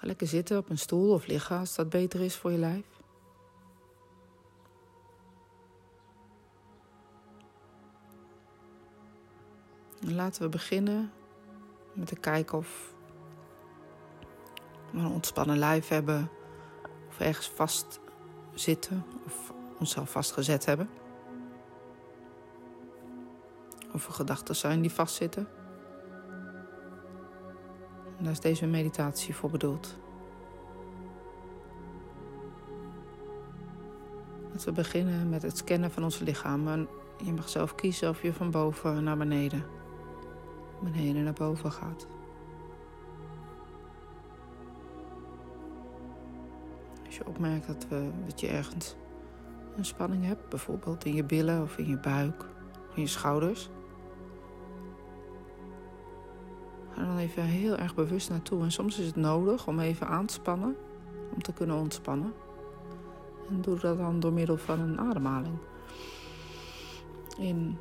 Ga lekker zitten op een stoel of liggen als dat beter is voor je lijf. En laten we beginnen met te kijken of we een ontspannen lijf hebben, of ergens vast zitten of onszelf vastgezet hebben. Of er gedachten zijn die vastzitten. Daar is deze meditatie voor bedoeld. Laten we beginnen met het scannen van ons lichaam. En je mag zelf kiezen of je van boven naar beneden, beneden naar boven gaat. Als je opmerkt dat, we, dat je ergens een spanning hebt, bijvoorbeeld in je billen of in je buik, of in je schouders. Ga dan even heel erg bewust naartoe. En soms is het nodig om even aan te spannen, om te kunnen ontspannen. En doe dat dan door middel van een ademhaling. In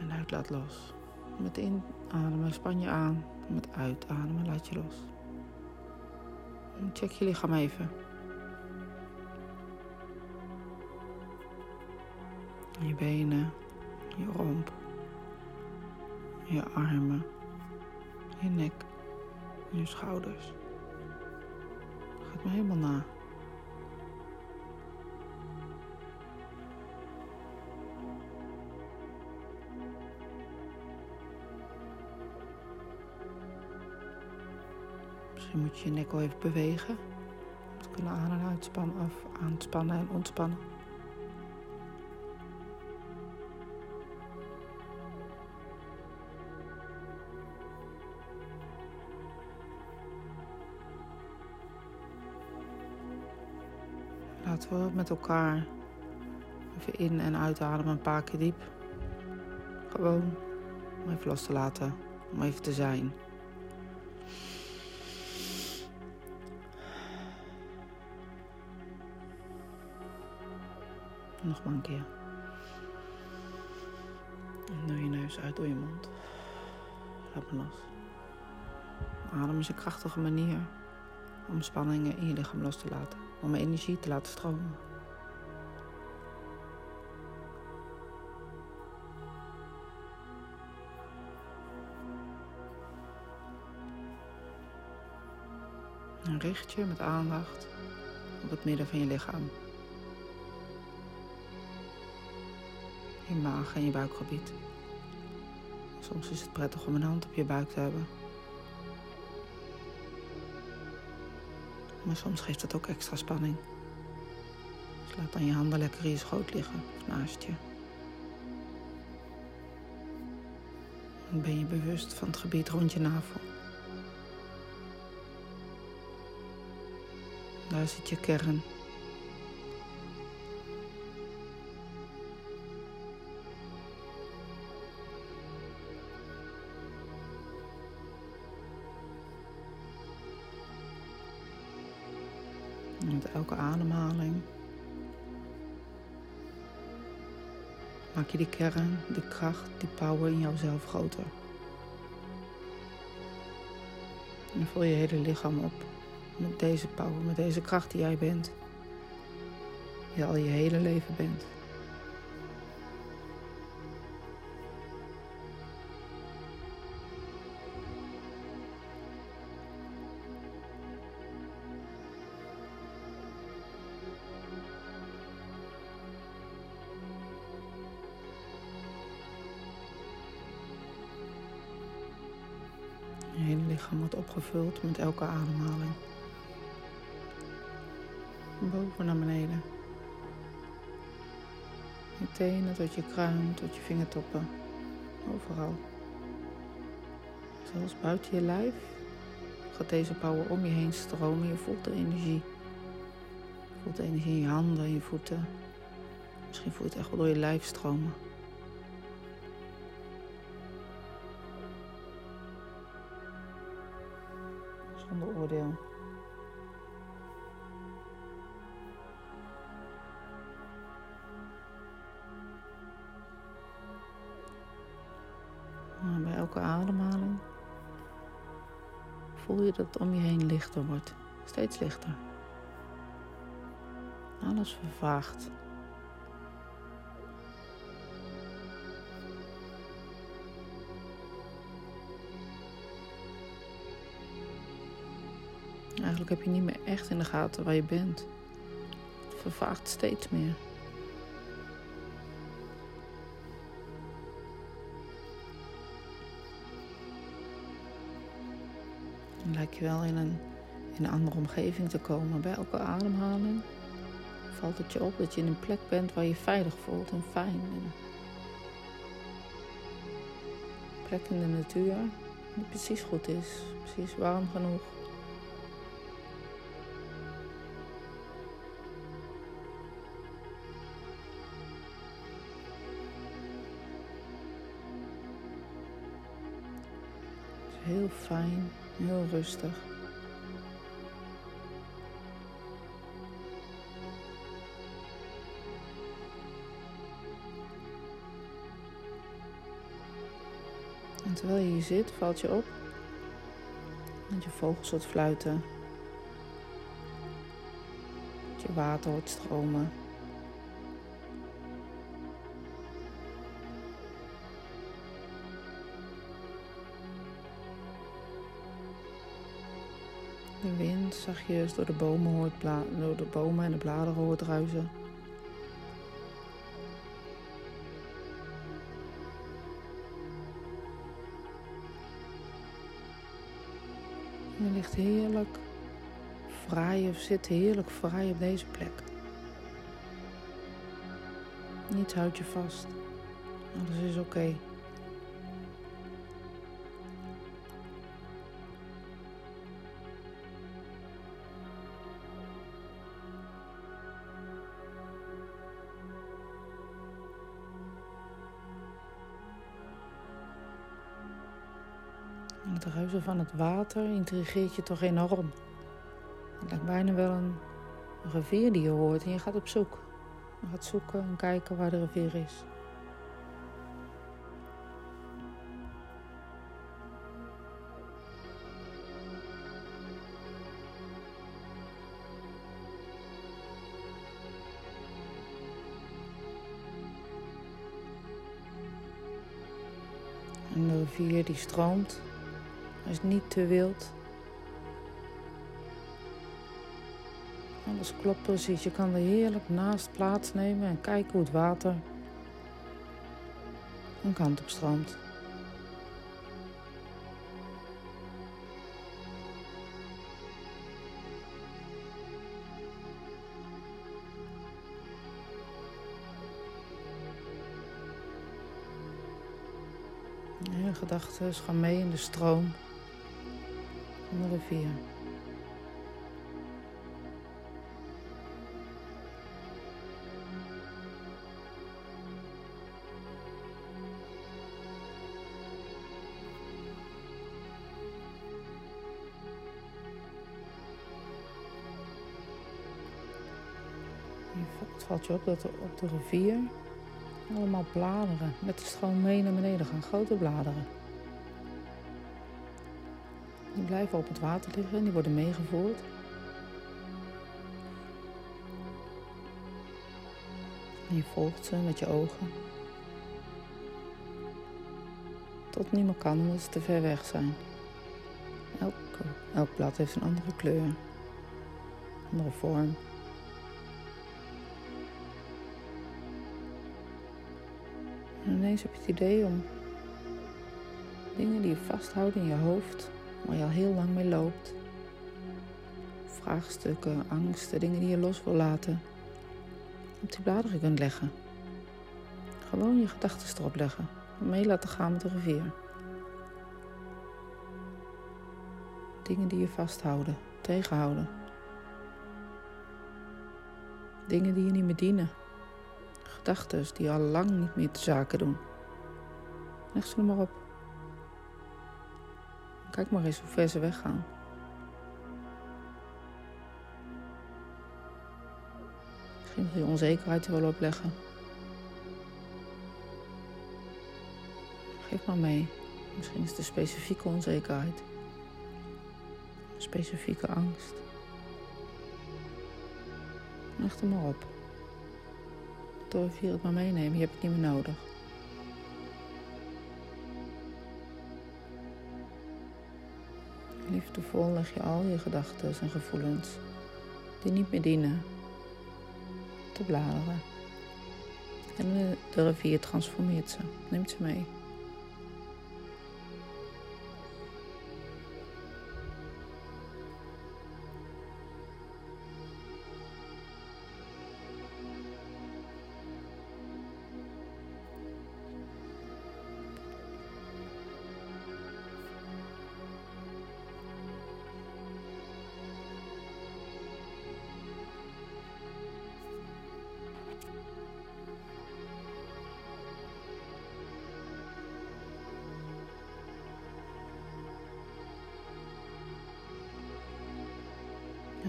en uit laat los. Met inademen span je aan. Met uitademen laat je los. En check je lichaam even. Je benen, je romp, je armen, je nek, je schouders. Gaat me helemaal na. Misschien moet je je nek wel even bewegen. Om te kunnen aan- en uitspannen, of aanspannen en ontspannen. Laten we met elkaar even in- en uitademen een paar keer diep. Gewoon om even los te laten, om even te zijn. Nog maar een keer. En door je neus uit door je mond. Laat me los. Adem is een krachtige manier om spanningen in je lichaam los te laten. Om energie te laten stromen. En richt je met aandacht op het midden van je lichaam. Je maag en je buikgebied. Soms is het prettig om een hand op je buik te hebben. Maar soms geeft het ook extra spanning. Dus laat dan je handen lekker in je schoot liggen naast je. En ben je bewust van het gebied rond je navel. Daar zit je kern. Elke ademhaling maak je die kern, die kracht, die power in jouzelf groter. En vul je hele lichaam op met deze power, met deze kracht die jij bent. Die al je hele leven bent. Met elke ademhaling. Boven naar beneden. Je tenen tot je kruin, tot je vingertoppen. Overal. Zelfs buiten je lijf gaat deze power om je heen stromen. Je voelt de energie. Je voelt de energie in je handen, in je voeten. Misschien voel je het echt wel door je lijf stromen. Oordeel. En bij elke ademhaling voel je dat het om je heen lichter wordt. Steeds lichter. Alles vervaagt. Heb je niet meer echt in de gaten waar je bent. Het vervaagt steeds meer. Dan lijkt je wel in een, in een andere omgeving te komen. Bij elke ademhaling valt het je op dat je in een plek bent waar je veilig voelt en fijn. Een plek in de natuur die precies goed is, precies warm genoeg. Heel fijn, heel rustig. En terwijl je hier zit, valt je op dat je vogels hoort fluiten. Dat je water hoort stromen. Zachtjes door de bomen, hoort door de bomen en de bladeren hoort ruizen. Je ligt heerlijk vrij of zit heerlijk vrij op deze plek. Niets houdt je vast. Alles is oké. Van het water intrigeert je toch enorm. Het lijkt bijna wel een rivier die je hoort en je gaat op zoek. Je gaat zoeken en kijken waar de rivier is. En de rivier die stroomt is niet te wild. Alles klopt precies. Je kan er heerlijk naast plaatsnemen en kijken hoe het water een kant op stroomt. Je gedachten gaan mee in de stroom van de rivier. Het valt je op dat er op de rivier allemaal bladeren met de stroom mee naar beneden gaan, grote bladeren. Die blijven op het water liggen en die worden meegevoerd. En je volgt ze met je ogen. Tot niet meer kan omdat ze te ver weg zijn. Elk, elk blad heeft een andere kleur, andere vorm. En ineens heb je het idee om dingen die je vasthoudt in je hoofd waar je al heel lang mee loopt. Vraagstukken, angsten, dingen die je los wil laten. Op die bladeren kunt leggen. Gewoon je gedachten erop leggen. Mee laten gaan met de rivier. Dingen die je vasthouden, tegenhouden. Dingen die je niet meer dienen. Gedachten die al lang niet meer te zaken doen. Leg ze er maar op. Kijk maar eens hoe ver ze weggaan. Misschien wil je onzekerheid er wel opleggen. Geef maar mee. Misschien is het de specifieke onzekerheid. specifieke angst. Leg er maar op. De rivier het maar meenemen, je hebt het niet meer nodig. Liefdevol leg je al je gedachten en gevoelens die niet meer dienen te bladeren. En de rivier transformeert ze, neemt ze mee.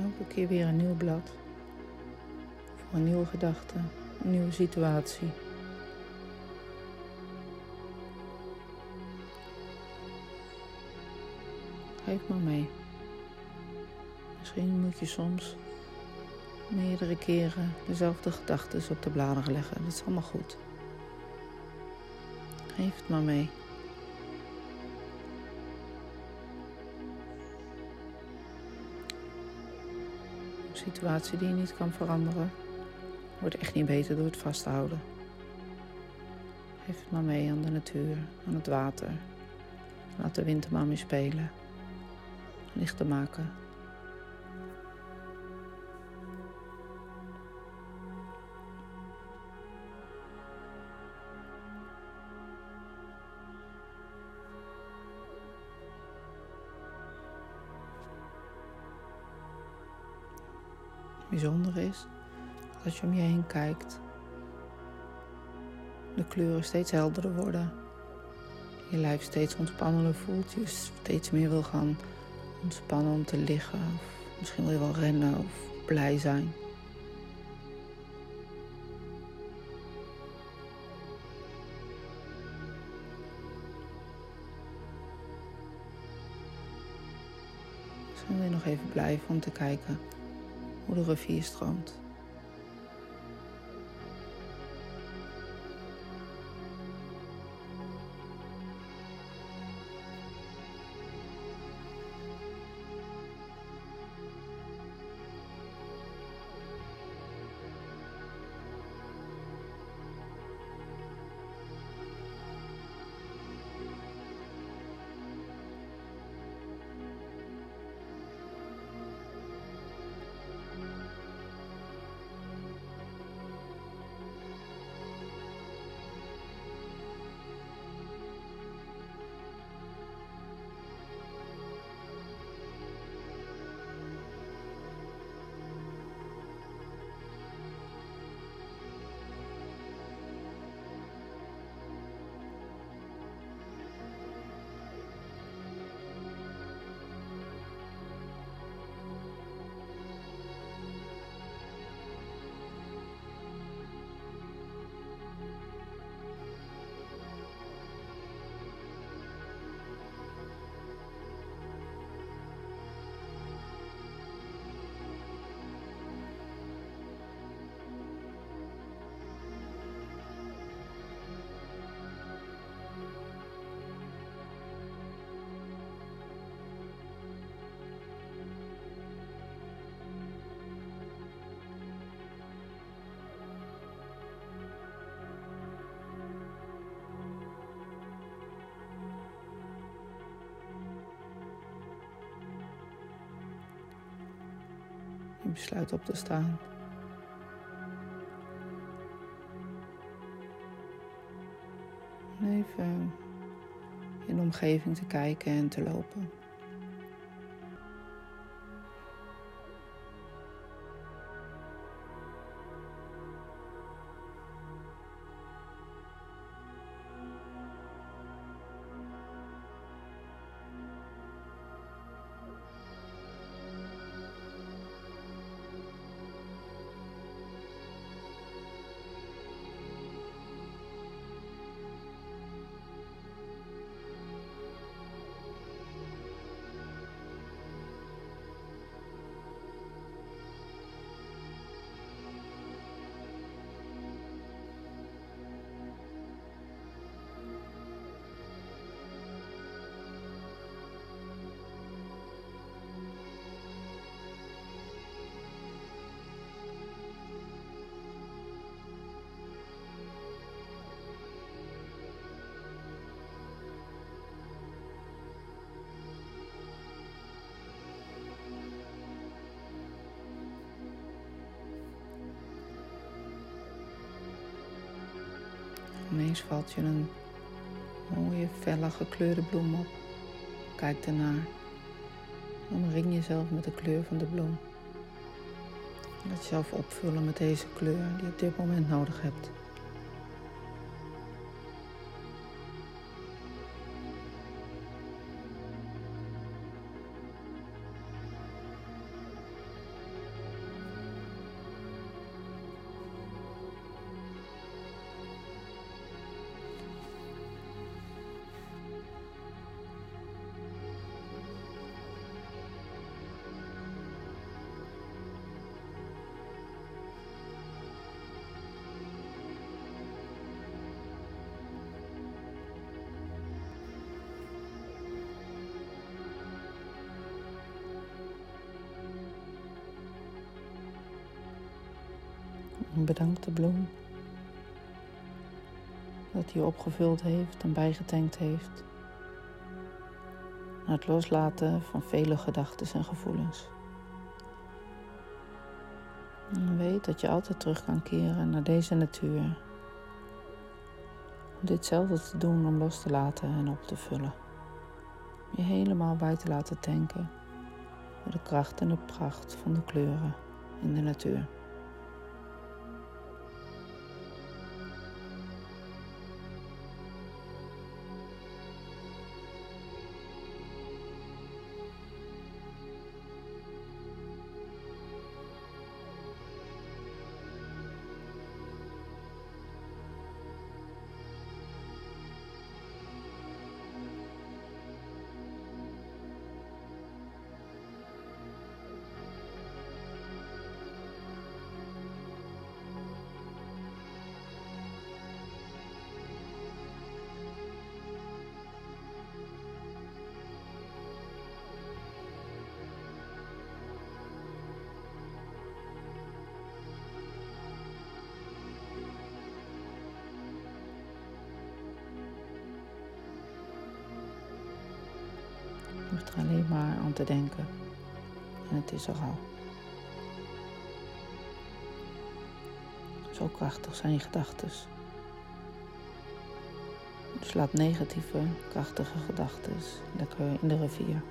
Elke keer weer een nieuw blad. Voor een nieuwe gedachte, een nieuwe situatie. Geef maar mee. Misschien moet je soms meerdere keren dezelfde gedachten op de bladeren leggen. Dat is allemaal goed. Geef het maar mee. Situatie die je niet kan veranderen, wordt echt niet beter door het vasthouden. Geef het maar mee aan de natuur, aan het water. Laat de wind er maar mee spelen. Lichter maken. Bijzonder is, als je om je heen kijkt, de kleuren steeds helderder worden. Je lijf steeds ontspannender voelt. Je steeds meer wil gaan ontspannen om te liggen. Of misschien wil je wel rennen of blij zijn. Nog even blijven om te kijken hoe de rivier stroomt. Besluit op te staan. even in de omgeving te kijken en te lopen. Ineens valt je een mooie, felle gekleurde bloem op. Kijk ernaar. Omring jezelf met de kleur van de bloem. Laat jezelf opvullen met deze kleur die je op dit moment nodig hebt. Bedank de bloem dat hij opgevuld heeft en bijgetankt heeft. Na het loslaten van vele gedachten en gevoelens. En weet dat je altijd terug kan keren naar deze natuur. Om ditzelfde te doen om los te laten en op te vullen. Je helemaal bij te laten tanken door de kracht en de pracht van de kleuren in de natuur. Er alleen maar aan te denken. En het is er al. Zo krachtig zijn je gedachten. Dus negatieve, krachtige gedachten lekker in de rivier.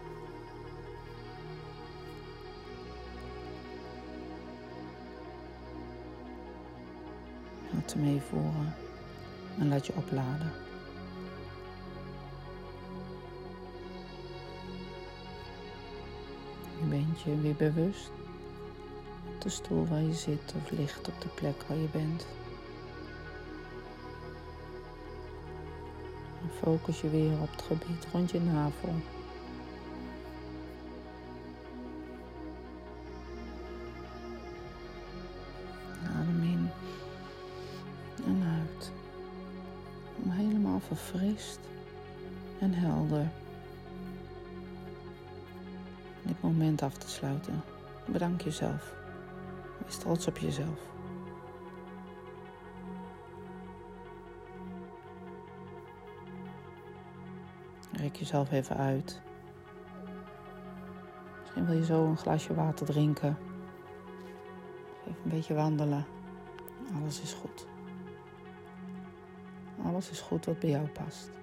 Laat ze meevoeren en laat je opladen. Je weer bewust op de stoel waar je zit of ligt op de plek waar je bent. En focus je weer op het gebied rond je navel. Adem in en uit. Om helemaal verfrist en helder dit moment af te sluiten. Bedank jezelf. Wees trots op jezelf. Rek jezelf even uit. Misschien wil je zo een glaasje water drinken. Even een beetje wandelen. Alles is goed. Alles is goed wat bij jou past.